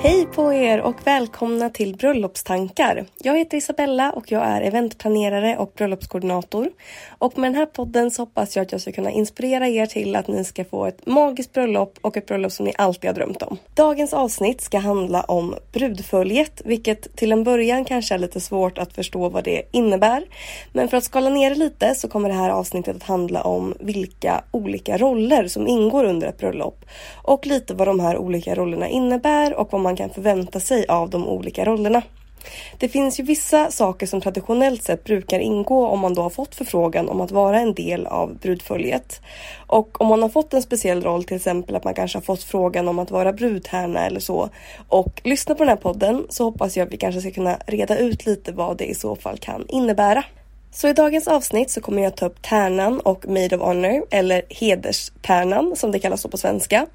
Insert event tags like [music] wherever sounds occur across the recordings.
Hej på er och välkomna till Bröllopstankar. Jag heter Isabella och jag är eventplanerare och bröllopskoordinator. Och med den här podden så hoppas jag att jag ska kunna inspirera er till att ni ska få ett magiskt bröllop och ett bröllop som ni alltid har drömt om. Dagens avsnitt ska handla om brudföljet, vilket till en början kanske är lite svårt att förstå vad det innebär. Men för att skala ner det lite så kommer det här avsnittet att handla om vilka olika roller som ingår under ett bröllop och lite vad de här olika rollerna innebär och vad man man kan förvänta sig av de olika rollerna. Det finns ju vissa saker som traditionellt sett brukar ingå om man då har fått förfrågan om att vara en del av brudföljet. Och om man har fått en speciell roll, till exempel att man kanske har fått frågan om att vara brudtärna eller så och lyssna på den här podden så hoppas jag att vi kanske ska kunna reda ut lite vad det i så fall kan innebära. Så i dagens avsnitt så kommer jag ta upp tärnan och Maid of Honor, eller hederstärnan som det kallas på svenska.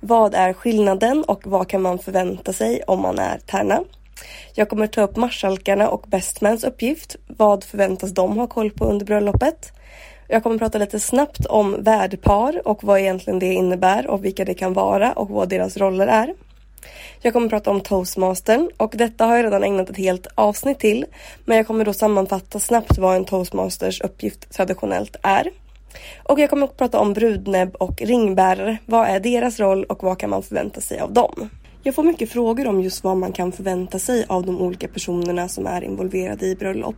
Vad är skillnaden och vad kan man förvänta sig om man är tärna? Jag kommer ta upp marskalkarna och bestmans uppgift. Vad förväntas de ha koll på under bröllopet? Jag kommer prata lite snabbt om värdpar och vad egentligen det innebär och vilka det kan vara och vad deras roller är. Jag kommer prata om toastmastern och detta har jag redan ägnat ett helt avsnitt till. Men jag kommer då sammanfatta snabbt vad en toastmasters uppgift traditionellt är. Och jag kommer att prata om brudnäbb och ringbärare. Vad är deras roll och vad kan man förvänta sig av dem? Jag får mycket frågor om just vad man kan förvänta sig av de olika personerna som är involverade i bröllop.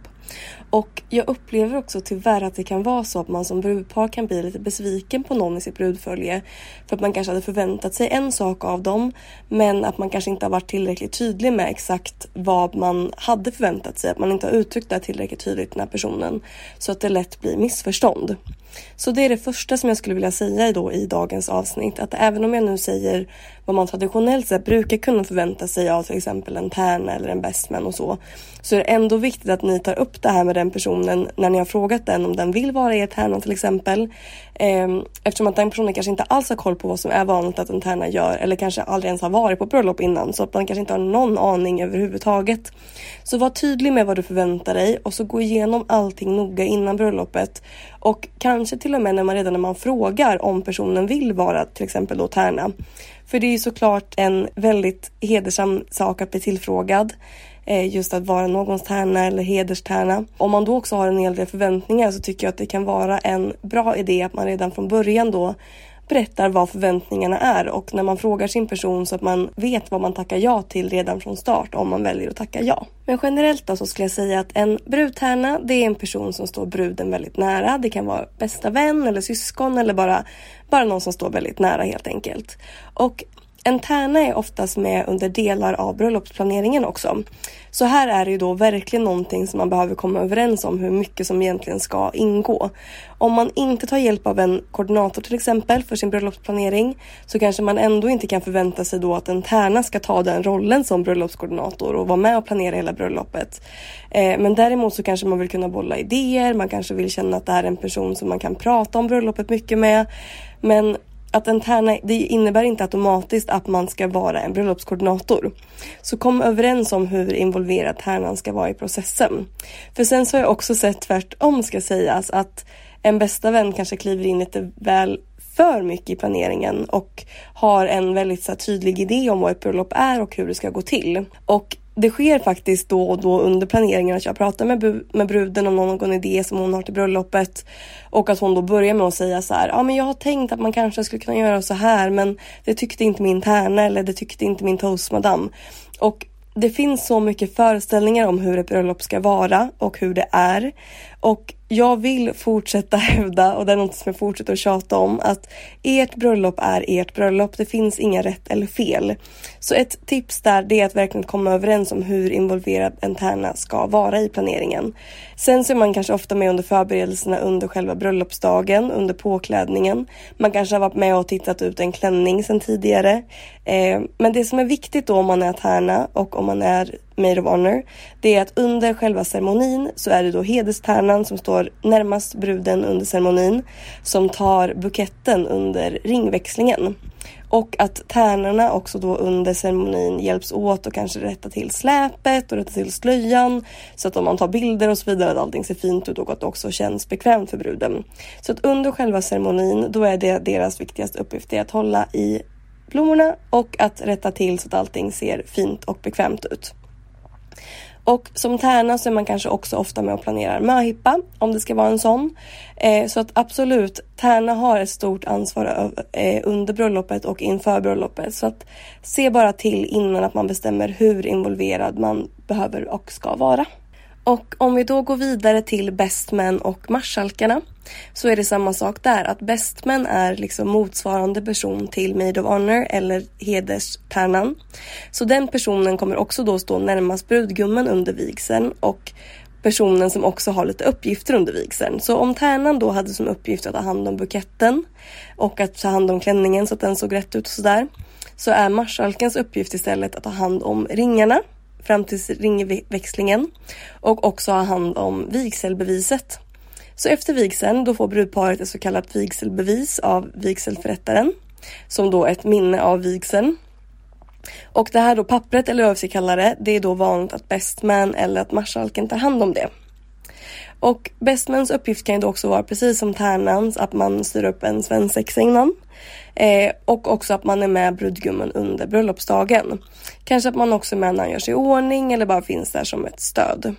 Och jag upplever också tyvärr att det kan vara så att man som brudpar kan bli lite besviken på någon i sitt brudfölje. För att man kanske hade förväntat sig en sak av dem men att man kanske inte har varit tillräckligt tydlig med exakt vad man hade förväntat sig. Att man inte har uttryckt det tillräckligt tydligt den här personen. Så att det lätt blir missförstånd. Så det är det första som jag skulle vilja säga då i dagens avsnitt. Att även om jag nu säger vad man traditionellt sett brukar kunna förvänta sig av till exempel en tärna eller en bestman och så. Så är det ändå viktigt att ni tar upp det här med den personen när ni har frågat den om den vill vara er tärna till exempel. Ehm, eftersom att den personen kanske inte alls har koll på vad som är vanligt att en tärna gör eller kanske aldrig ens har varit på bröllop innan så att man kanske inte har någon aning överhuvudtaget. Så var tydlig med vad du förväntar dig och så gå igenom allting noga innan bröllopet och kanske till och med när man redan när man frågar om personen vill vara till exempel då tärna. För det är ju såklart en väldigt hedersam sak att bli tillfrågad. Eh, just att vara någons tärna eller hederstärna. Om man då också har en hel del förväntningar så tycker jag att det kan vara en bra idé att man redan från början då berättar vad förväntningarna är och när man frågar sin person så att man vet vad man tackar ja till redan från start om man väljer att tacka ja. Men generellt då så skulle jag säga att en brudtärna det är en person som står bruden väldigt nära. Det kan vara bästa vän eller syskon eller bara, bara någon som står väldigt nära helt enkelt. Och en tärna är oftast med under delar av bröllopsplaneringen också. Så här är det ju då verkligen någonting som man behöver komma överens om hur mycket som egentligen ska ingå. Om man inte tar hjälp av en koordinator till exempel för sin bröllopsplanering så kanske man ändå inte kan förvänta sig då att en tärna ska ta den rollen som bröllopskoordinator och vara med och planera hela bröllopet. Eh, men däremot så kanske man vill kunna bolla idéer, man kanske vill känna att det här är en person som man kan prata om bröllopet mycket med. Men att en tärna, det innebär inte automatiskt att man ska vara en bröllopskoordinator. Så kom överens om hur involverad tärnan ska vara i processen. För sen så har jag också sett tvärtom ska sägas att en bästa vän kanske kliver in lite väl för mycket i planeringen och har en väldigt så tydlig idé om vad ett bröllop är och hur det ska gå till. Och det sker faktiskt då och då under planeringen att jag pratar med, med bruden om någon idé som hon har till bröllopet och att hon då börjar med att säga så här, ja men jag har tänkt att man kanske skulle kunna göra så här men det tyckte inte min tärna eller det tyckte inte min toastmadam. Och det finns så mycket föreställningar om hur ett bröllop ska vara och hur det är. Och jag vill fortsätta [laughs] hävda, och det är något som jag fortsätter att tjata om, att ert bröllop är ert bröllop. Det finns inga rätt eller fel. Så ett tips där det är att verkligen komma överens om hur involverad en tärna ska vara i planeringen. Sen så är man kanske ofta med under förberedelserna under själva bröllopsdagen, under påklädningen. Man kanske har varit med och tittat ut en klänning sedan tidigare. Eh, men det som är viktigt då om man är tärna och om man är Maid of Honor, det är att under själva ceremonin så är det då hederstärnan som står närmast bruden under ceremonin som tar buketten under ringväxlingen. Och att tärnorna också då under ceremonin hjälps åt och kanske rätta till släpet och rätta till slöjan. Så att om man tar bilder och så vidare att allting ser fint ut och att det också känns bekvämt för bruden. Så att under själva ceremonin då är det deras viktigaste uppgift att hålla i blommorna och att rätta till så att allting ser fint och bekvämt ut. Och som tärna så är man kanske också ofta med och planerar möhippa om det ska vara en sån. Eh, så att absolut, tärna har ett stort ansvar eh, under bröllopet och inför bröllopet. Så att se bara till innan att man bestämmer hur involverad man behöver och ska vara. Och om vi då går vidare till bestmän och marskalkarna så är det samma sak där. Att bestmän är liksom motsvarande person till Maid of Honor eller hederstärnan. Så den personen kommer också då stå närmast brudgummen under vigseln och personen som också har lite uppgifter under vigseln. Så om tärnan då hade som uppgift att ta hand om buketten och att ta hand om klänningen så att den såg rätt ut och sådär. Så är marskalkens uppgift istället att ta hand om ringarna fram till ringväxlingen och också ha hand om vigselbeviset. Så efter vigseln då får brudparet ett så kallat vigselbevis av vigselförrättaren som då ett minne av vigseln. Och det här då pappret eller vad vi ska kalla det, det är då vanligt att bestman eller att marskalken tar hand om det. Och bestmans uppgift kan ju då också vara precis som tärnans att man styr upp en svensexa innan. Eh, och också att man är med brudgummen under bröllopsdagen. Kanske att man också är med när han gör sig i ordning eller bara finns där som ett stöd.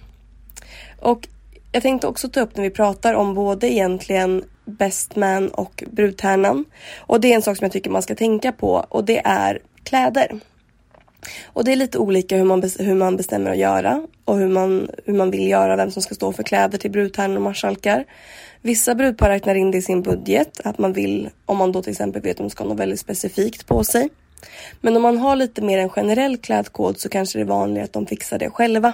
Och jag tänkte också ta upp när vi pratar om både egentligen bestman och brudtärnan. Och det är en sak som jag tycker man ska tänka på och det är kläder. Och det är lite olika hur man, hur man bestämmer att göra och hur man, hur man vill göra, vem som ska stå för kläder till brudtärnor och marskalkar. Vissa brudpar räknar in det i sin budget, att man vill, om man då till exempel vet att de ska ha något väldigt specifikt på sig. Men om man har lite mer en generell klädkod så kanske det är vanligare att de fixar det själva.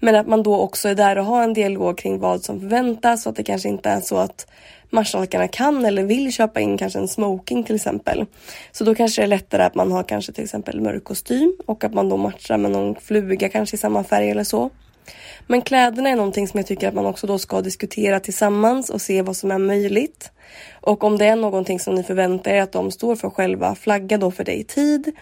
Men att man då också är där och har en dialog kring vad som förväntas så att det kanske inte är så att marskalkarna kan eller vill köpa in kanske en smoking till exempel. Så då kanske det är lättare att man har kanske till exempel mörk kostym och att man då matchar med någon fluga kanske i samma färg eller så. Men kläderna är någonting som jag tycker att man också då ska diskutera tillsammans och se vad som är möjligt. Och om det är någonting som ni förväntar er att de står för själva, flagga då för det i tid.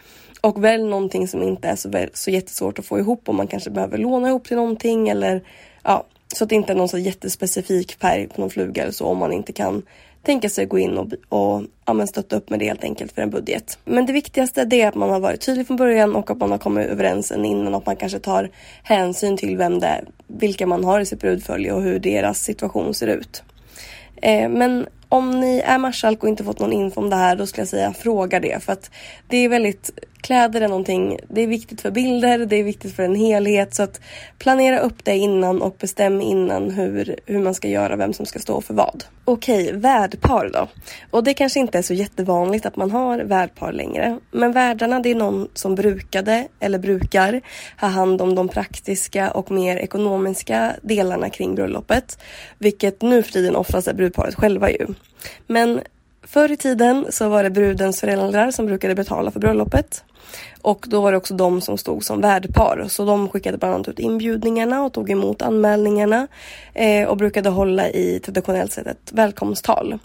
Och välj någonting som inte är så, så jättesvårt att få ihop om man kanske behöver låna ihop till någonting eller ja, så att det inte är någon så jättespecifik färg på någon fluga eller så om man inte kan tänka sig gå in och, och ja, stötta upp med det helt enkelt för en budget. Men det viktigaste är att man har varit tydlig från början och att man har kommit överens innan och att man kanske tar hänsyn till vem det är, vilka man har i sitt brudfölje och hur deras situation ser ut. Eh, men om ni är marskalk och inte fått någon info om det här då skulle jag säga fråga det för att det är väldigt kläder är någonting, det är viktigt för bilder, det är viktigt för en helhet. Så att planera upp det innan och bestäm innan hur, hur man ska göra, vem som ska stå för vad. Okej, värdpar då. Och det kanske inte är så jättevanligt att man har värdpar längre. Men värdarna det är någon som brukade eller brukar ha hand om de praktiska och mer ekonomiska delarna kring bröllopet. Vilket nu för tiden oftast är brudparet själva ju. Men Förr i tiden så var det brudens föräldrar som brukade betala för bröllopet. Och då var det också de som stod som värdpar. Så de skickade bland annat ut inbjudningarna och tog emot anmälningarna. Eh, och brukade hålla i traditionellt sett ett välkomsttal.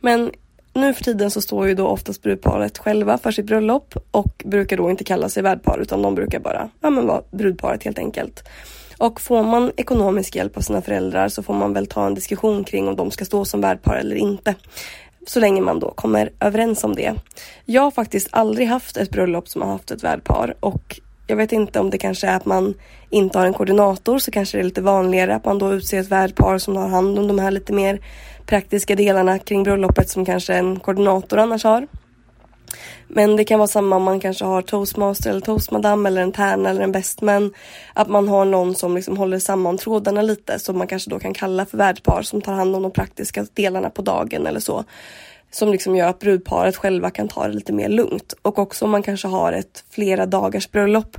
Men nu för tiden så står ju då oftast brudparet själva för sitt bröllop och brukar då inte kalla sig värdpar utan de brukar bara ja, men vara brudparet helt enkelt. Och får man ekonomisk hjälp av sina föräldrar så får man väl ta en diskussion kring om de ska stå som värdpar eller inte. Så länge man då kommer överens om det. Jag har faktiskt aldrig haft ett bröllop som har haft ett värdpar och jag vet inte om det kanske är att man inte har en koordinator så kanske det är lite vanligare att man då utser ett värdpar som har hand om de här lite mer praktiska delarna kring bröllopet som kanske en koordinator annars har. Men det kan vara samma om man kanske har toastmaster eller toastmadam eller en tärna eller en bestman. Att man har någon som liksom håller samman trådarna lite som man kanske då kan kalla för värdpar som tar hand om de praktiska delarna på dagen eller så. Som liksom gör att brudparet själva kan ta det lite mer lugnt. Och också om man kanske har ett flera dagars bröllop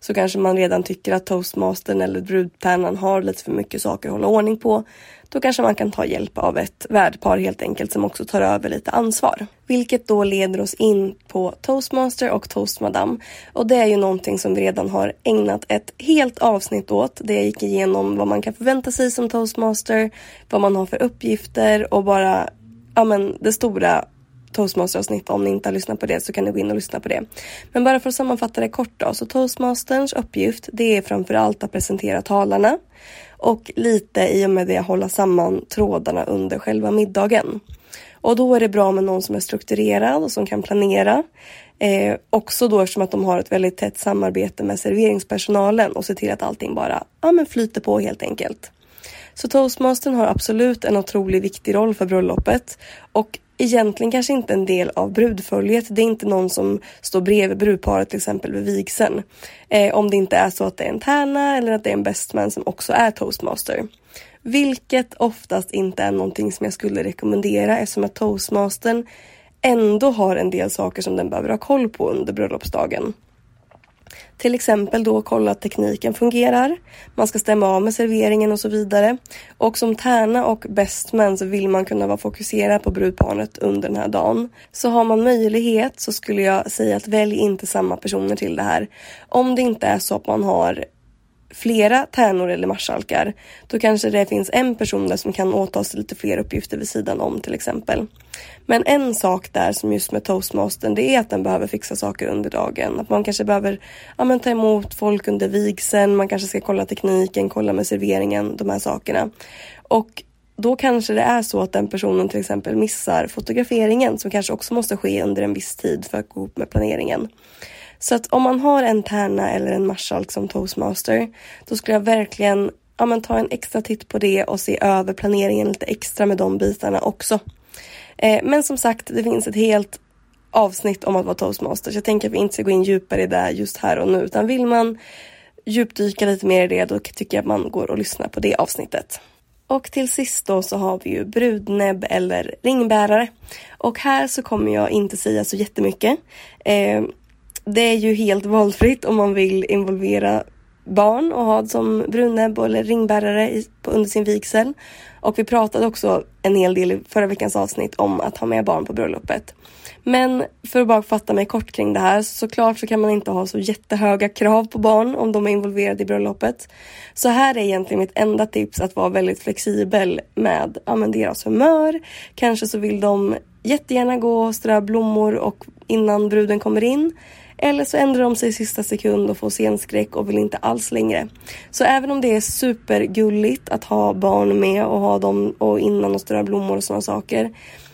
så kanske man redan tycker att toastmastern eller brudtärnan har lite för mycket saker att hålla ordning på. Då kanske man kan ta hjälp av ett värdpar helt enkelt som också tar över lite ansvar. Vilket då leder oss in på toastmaster och toastmadam. Och det är ju någonting som vi redan har ägnat ett helt avsnitt åt. Det jag gick igenom vad man kan förvänta sig som toastmaster, vad man har för uppgifter och bara ja men det stora toastmaster-avsnitt. Om ni inte har lyssnat på det så kan ni gå in och lyssna på det. Men bara för att sammanfatta det kort då. Så toastmasterns uppgift det är framförallt att presentera talarna och lite i och med det hålla samman trådarna under själva middagen. Och då är det bra med någon som är strukturerad och som kan planera. Eh, också då eftersom att de har ett väldigt tätt samarbete med serveringspersonalen och ser till att allting bara ja, men flyter på helt enkelt. Så toastmastern har absolut en otroligt viktig roll för bröllopet och egentligen kanske inte en del av brudföljet. Det är inte någon som står bredvid brudparet till exempel vid vigseln. Eh, om det inte är så att det är en tärna eller att det är en bestman som också är toastmaster. Vilket oftast inte är någonting som jag skulle rekommendera eftersom att toastmastern ändå har en del saker som den behöver ha koll på under bröllopsdagen. Till exempel då kolla att tekniken fungerar. Man ska stämma av med serveringen och så vidare. Och som tärna och bestman så vill man kunna vara fokuserad på brudparet under den här dagen. Så har man möjlighet så skulle jag säga att välj inte samma personer till det här. Om det inte är så att man har flera tärnor eller marskalkar, då kanske det finns en person där som kan åta sig lite fler uppgifter vid sidan om till exempel. Men en sak där som just med toastmastern, det är att den behöver fixa saker under dagen. Att man kanske behöver ja, men, ta emot folk under vigseln, man kanske ska kolla tekniken, kolla med serveringen, de här sakerna. Och då kanske det är så att den personen till exempel missar fotograferingen som kanske också måste ske under en viss tid för att gå ihop med planeringen. Så att om man har en tärna eller en marskalk som toastmaster, då skulle jag verkligen ja, men ta en extra titt på det och se över planeringen lite extra med de bitarna också. Eh, men som sagt, det finns ett helt avsnitt om att vara toastmaster. Så jag tänker att vi inte ska gå in djupare i det just här och nu. Utan vill man djupdyka lite mer i det, då tycker jag att man går och lyssnar på det avsnittet. Och till sist då så har vi ju brudnäbb eller ringbärare. Och här så kommer jag inte säga så jättemycket. Eh, det är ju helt valfritt om man vill involvera barn och ha som brunnäbb eller ringbärare under sin vigsel. Och vi pratade också en hel del i förra veckans avsnitt om att ha med barn på bröllopet. Men för att bara fatta mig kort kring det här, såklart så kan man inte ha så jättehöga krav på barn om de är involverade i bröllopet. Så här är egentligen mitt enda tips att vara väldigt flexibel med ja, deras humör. Kanske så vill de jättegärna gå och strö blommor och innan bruden kommer in. Eller så ändrar de sig i sista sekund och får scenskräck och vill inte alls längre. Så även om det är supergulligt att ha barn med och ha dem och innan och strö blommor och sådana saker.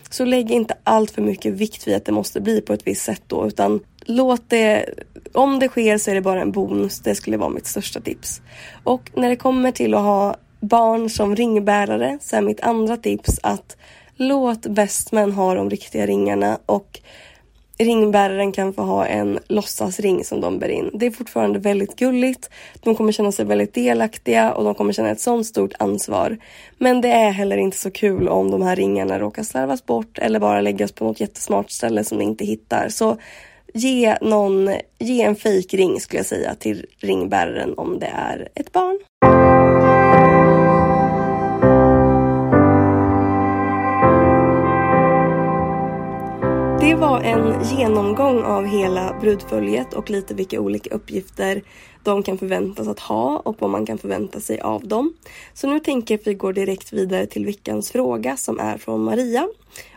Så lägg inte allt för mycket vikt vid att det måste bli på ett visst sätt då utan låt det, om det sker så är det bara en bonus. Det skulle vara mitt största tips. Och när det kommer till att ha barn som ringbärare så är mitt andra tips att låt bestmän ha de riktiga ringarna och ringbäraren kan få ha en låtsasring som de bär in. Det är fortfarande väldigt gulligt. De kommer känna sig väldigt delaktiga och de kommer känna ett sånt stort ansvar. Men det är heller inte så kul om de här ringarna råkar slarvas bort eller bara läggas på något jättesmart ställe som ni inte hittar. Så ge någon, ge en fejkring skulle jag säga till ringbäraren om det är ett barn. Det var en genomgång av hela brudföljet och lite vilka olika uppgifter de kan förväntas att ha och vad man kan förvänta sig av dem. Så nu tänker jag att vi går direkt vidare till veckans fråga som är från Maria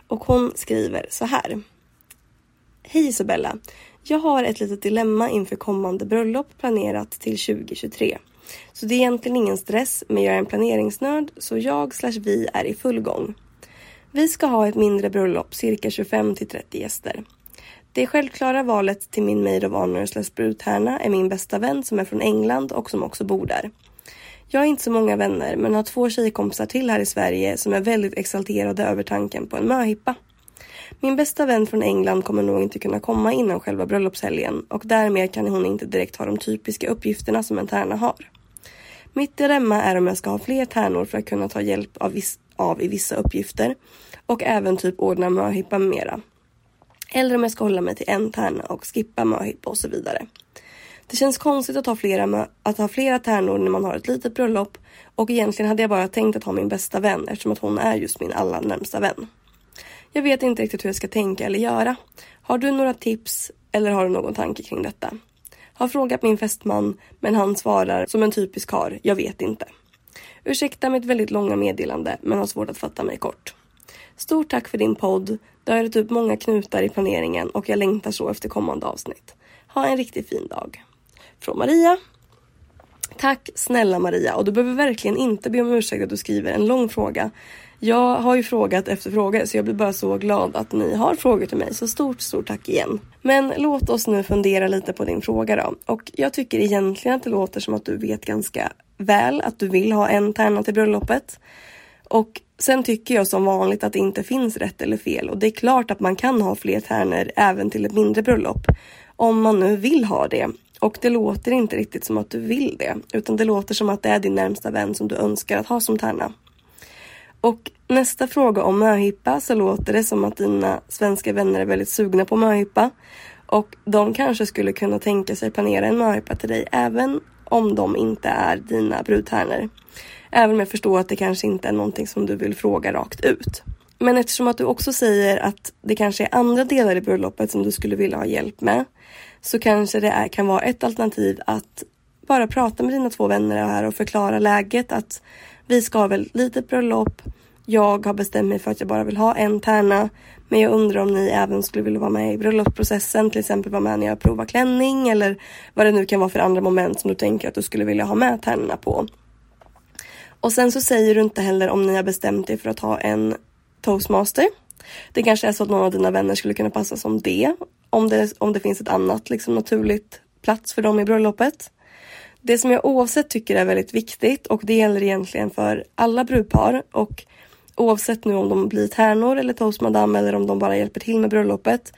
och hon skriver så här. Hej Isabella! Jag har ett litet dilemma inför kommande bröllop planerat till 2023. Så det är egentligen ingen stress, men jag är en planeringsnörd så jag slash vi är i full gång. Vi ska ha ett mindre bröllop, cirka 25 till 30 gäster. Det självklara valet till min maid of honor slash brudtärna är min bästa vän som är från England och som också bor där. Jag har inte så många vänner men har två tjejkompisar till här i Sverige som är väldigt exalterade över tanken på en möhippa. Min bästa vän från England kommer nog inte kunna komma innan själva bröllopshelgen och därmed kan hon inte direkt ha de typiska uppgifterna som en tärna har. Mitt dilemma är om jag ska ha fler tärnor för att kunna ta hjälp av, viss, av i vissa uppgifter och även typ ordna möhippa med mera. Eller om jag ska hålla mig till en tärna och skippa möhippa och så vidare. Det känns konstigt att ha, flera, att ha flera tärnor när man har ett litet bröllop och egentligen hade jag bara tänkt att ha min bästa vän eftersom att hon är just min allra närmsta vän. Jag vet inte riktigt hur jag ska tänka eller göra. Har du några tips eller har du någon tanke kring detta? Har frågat min fästman men han svarar som en typisk kar. jag vet inte. Ursäkta mitt väldigt långa meddelande men har svårt att fatta mig kort. Stort tack för din podd. Det har upp många knutar i planeringen och jag längtar så efter kommande avsnitt. Ha en riktigt fin dag. Från Maria. Tack snälla Maria och du behöver verkligen inte be om ursäkt att du skriver en lång fråga. Jag har ju frågat efter frågor så jag blir bara så glad att ni har frågor till mig. Så stort, stort tack igen. Men låt oss nu fundera lite på din fråga då. Och jag tycker egentligen att det låter som att du vet ganska väl att du vill ha en tärna till bröllopet. Och sen tycker jag som vanligt att det inte finns rätt eller fel och det är klart att man kan ha fler tärnor även till ett mindre bröllop. Om man nu vill ha det. Och det låter inte riktigt som att du vill det utan det låter som att det är din närmsta vän som du önskar att ha som tärna. Och nästa fråga om möhippa så låter det som att dina svenska vänner är väldigt sugna på möhippa. Och de kanske skulle kunna tänka sig planera en möhippa till dig även om de inte är dina brudtärnor. Även om jag förstår att det kanske inte är någonting som du vill fråga rakt ut. Men eftersom att du också säger att det kanske är andra delar i bröllopet som du skulle vilja ha hjälp med så kanske det är, kan vara ett alternativ att bara prata med dina två vänner här och förklara läget att vi ska ha väl litet bröllop. Jag har bestämt mig för att jag bara vill ha en tärna. Men jag undrar om ni även skulle vilja vara med i bröllopsprocessen. Till exempel vara med när jag provar klänning eller vad det nu kan vara för andra moment som du tänker att du skulle vilja ha med tärnorna på. Och sen så säger du inte heller om ni har bestämt er för att ha en toastmaster. Det kanske är så att någon av dina vänner skulle kunna passa som det. Om det, om det finns ett annat liksom, naturligt plats för dem i bröllopet. Det som jag oavsett tycker är väldigt viktigt och det gäller egentligen för alla brudpar och oavsett nu om de blir tärnor eller toastmadam eller om de bara hjälper till med bröllopet.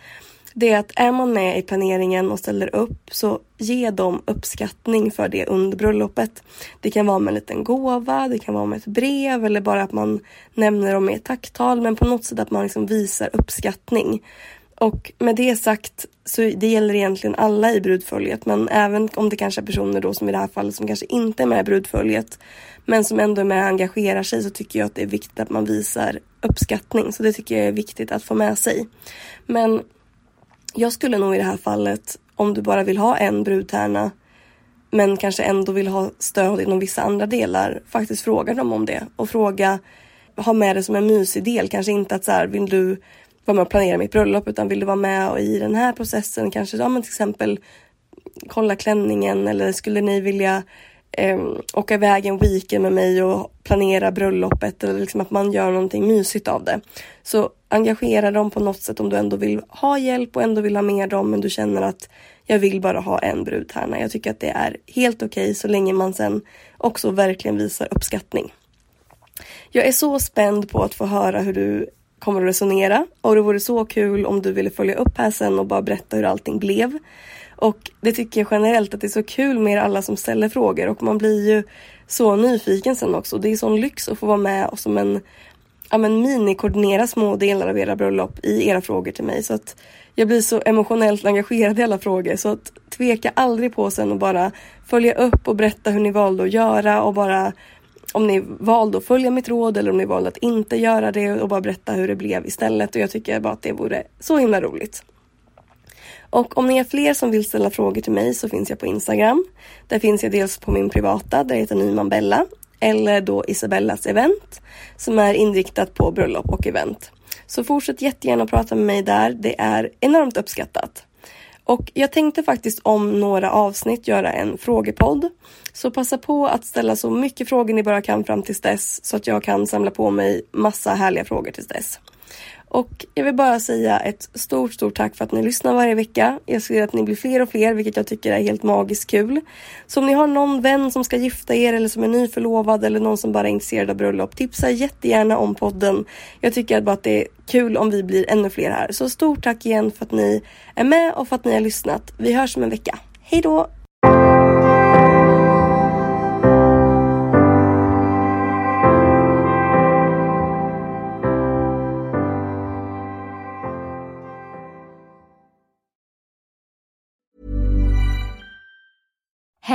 Det är att är man med i planeringen och ställer upp så ge dem uppskattning för det under bröllopet. Det kan vara med en liten gåva, det kan vara med ett brev eller bara att man nämner dem med ett tacktal men på något sätt att man liksom visar uppskattning. Och med det sagt så det gäller egentligen alla i brudföljet men även om det kanske är personer då som i det här fallet som kanske inte är med i brudföljet men som ändå är med och engagerar sig så tycker jag att det är viktigt att man visar uppskattning. Så det tycker jag är viktigt att få med sig. Men jag skulle nog i det här fallet, om du bara vill ha en brudtärna men kanske ändå vill ha stöd inom vissa andra delar, faktiskt fråga dem om det och fråga, ha med det som en mysig del, kanske inte att så här, vill du vara med och planera mitt bröllop utan vill du vara med och i den här processen kanske, ja men till exempel kolla klänningen eller skulle ni vilja eh, åka iväg en weekend med mig och planera bröllopet eller liksom att man gör någonting mysigt av det. Så engagera dem på något sätt om du ändå vill ha hjälp och ändå vill ha med dem men du känner att jag vill bara ha en brudtärna. Jag tycker att det är helt okej okay, så länge man sen också verkligen visar uppskattning. Jag är så spänd på att få höra hur du kommer att resonera och det vore så kul om du ville följa upp här sen och bara berätta hur allting blev. Och det tycker jag generellt att det är så kul med alla som ställer frågor och man blir ju så nyfiken sen också. Det är sån lyx att få vara med och som en ja, men minikoordinera små delar av era bröllop i era frågor till mig. Så att jag blir så emotionellt engagerad i alla frågor så att tveka aldrig på sen och bara följa upp och berätta hur ni valde att göra och bara om ni valde att följa mitt råd eller om ni valde att inte göra det och bara berätta hur det blev istället och jag tycker bara att det vore så himla roligt. Och om ni är fler som vill ställa frågor till mig så finns jag på Instagram. Där finns jag dels på min privata, där jag heter Nyman Bella. Eller då Isabellas event som är inriktat på bröllop och event. Så fortsätt jättegärna att prata med mig där. Det är enormt uppskattat. Och jag tänkte faktiskt om några avsnitt göra en frågepodd. Så passa på att ställa så mycket frågor ni bara kan fram tills dess så att jag kan samla på mig massa härliga frågor tills dess. Och jag vill bara säga ett stort, stort tack för att ni lyssnar varje vecka. Jag ser att ni blir fler och fler, vilket jag tycker är helt magiskt kul. Så om ni har någon vän som ska gifta er eller som är nyförlovad eller någon som bara är intresserad av bröllop, tipsa jättegärna om podden. Jag tycker bara att det är kul om vi blir ännu fler här. Så stort tack igen för att ni är med och för att ni har lyssnat. Vi hörs om en vecka. Hej då!